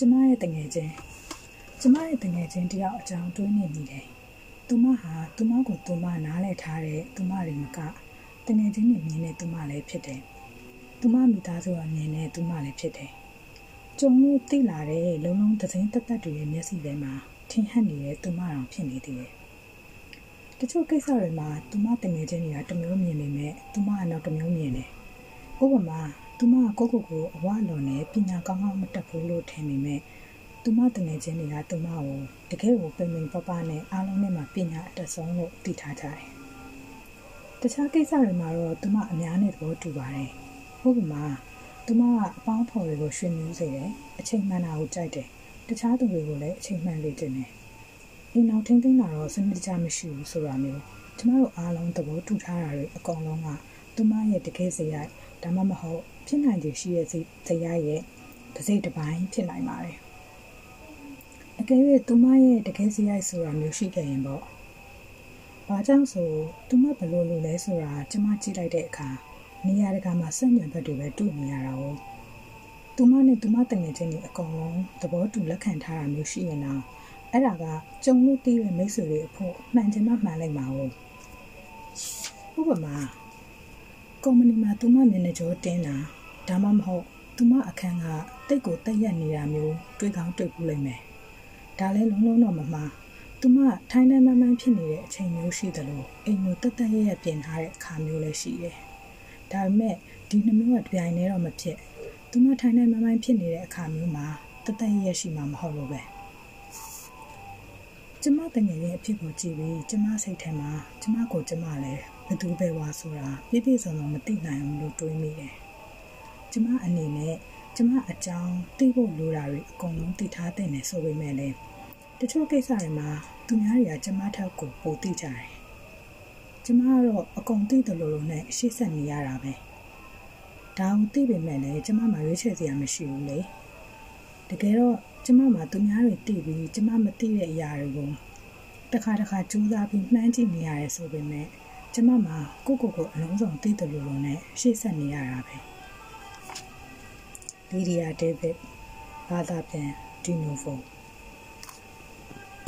ကျမရဲ့တငယ်ချင်းကျမရဲ့တငယ်ချင်းတယောက်အကြောင်းတွေးနေမိတယ်။သူမဟာသူမကိုသူမနားလည်ထားတဲ့သူမတွေမကတငယ်ချင်းတွေမြင်တဲ့သူမလည်းဖြစ်တယ်။သူမမိသားစုကမြင်တဲ့သူမလည်းဖြစ်တယ်။ကျုံလို့သိလာတဲ့လုံးလုံးသစင်းတက်တက်တွေရဲ့မျက်စိထဲမှာထင်ဟပ်နေတဲ့သူမတော်ဖြစ်နေသေးတယ်။တချို့ကိစ္စတွေမှာသူမတငယ်ချင်းတွေကတမျိုးမြင်နေမဲ့သူမကနောက်တမျိုးမြင်တယ်။ဥပမာ သူမကကိုကိုကိုအဝါလွန်နဲ့ပညာကောင်းကောင်းမတတ်ဘူးလို့ထင်နေမဲ့သူမတငယ်ချင်းတွေကသူမကိုတကယ်ကိုပင်ပင်ပပနဲ့အားလုံးနဲ့မှပညာအတက်ဆုံးလို့သိထားကြတယ်။တခြားကိစ္စတွေမှာတော့သူမအများနဲ့သဘောတူပါတယ်။ဥပမာသူမကအပေါင်းဖော်တွေကိုရွှေမြူးစေတယ်။အချိန်မှန်တာကိုကြိုက်တယ်။တခြားသူတွေကိုလည်းအချိန်မှန်လေ့တင်တယ်။အိမ်နောက်ထင်းထင်းတာတော့စနစ်တကျမရှိဘူးဆိုတာမျိုးကျမတို့အားလုံးသဘောတူထားတာတွေအကောင်လုံးကသူမရဲ့တကယ်စရိုက် ဒါမှမဟုတ်ဖြစ်နိုင်ခြေရှိတဲ့ဇယရဲ့တစ်စိတ်တစ်ပိုင်းဖြစ်နိုင်ပါတယ်အကယ်၍သူမရဲ့တကယ်စရိုက်ဆိုတာမျိုးရှိခဲ့ရင်ပေါ့ဘာကြောင့်ဆိုသူမဘလို့လို့လဲဆိုတာကျမကြည့်လိုက်တဲ့အခါနေရာတကာမှာစက်ညံဘက်တွေပဲတွေ့နေရတာ哦သူမနဲ့သူမတငယ်ချင်းတွေအကုန်လုံးသဘောတူလက်ခံထားတာမျိုးရှိရင်တော့အဲ့ဒါကကြုံလို့တည်တဲ့မိတ်ဆွေတွေအဖို့မှန်ချင်မှမှန်လိုက်မှာ哦ဥပမာ ကုမ္ပဏီမှာသူမမျက်နှာကြောတင်းတာဒါမှမဟုတ်သူမအခန်းကတိတ်ကိုတက်ရက်နေတာမျိုးတွေ့ကောင်းတွေ့ဘူးလိမ့်မယ်။ဒါလည်းလုံးလုံးတော့မမှား။သူမထိုင်းတိုင်းမှန်းမှန်းဖြစ်နေတဲ့အချိန်မျိုးရှိတယ်လို့အိမ်ကိုတက်တက်ရက်ရက်ပြင်ထားတဲ့အခါမျိုးလည်းရှိတယ်။ဒါပေမဲ့ဒီနှမျိုးကကြိုင်နေတော့မဖြစ်။သူမထိုင်းတိုင်းမှန်းမှန်းဖြစ်နေတဲ့အခါမျိုးမှာတက်တက်ရက်ရက်ရှိမှာမဟုတ်လို့ပဲ။ကျမတငယ်ရဲ့အဖြစ်ကိုကြည့်ပြီးကျမစိတ်ထဲမှာကျမကိုကျမလည်း ဘသူပဲဝါဆိုတာပြည့်ပြည့်စုံစုံမသိနိုင်ဘူးလို့တွေးမိတယ်။ကျမအနေနဲ့ကျမအကြောင်းသိဖို့လိုတာတွေအကုန်လုံးသိထားတဲ့နေဆိုပေမဲ့လည်းတချို့ကိစ္စတွေမှာသူများတွေကကျမထက်ကိုပိုသိကြတယ်။ကျမကတော့အကုန်သိတယ်လို့လို့နဲ့ရှေ့ဆက်နေရတာပဲ။ဒါကိုသိပေမဲ့လည်းကျမမှရွေးချယ်စရာမရှိဘူးလေ။တကယ်တော့ကျမမှသူများတွေသိပြီးကျမမသိတဲ့အရာတွေကိုတခါတခါကြိုးစားပြီးနှမ်းကြည့်နေရတယ်ဆိုပေမဲ့ ကျမမှာကိုကိုကိုအလုံးစုံသိတယ်လို့လို့နဲ့ရှေ့ဆက်နေရတာပဲလီဒီယာဒေးဗစ်ဘာသာပြန်ဒီနိုဗို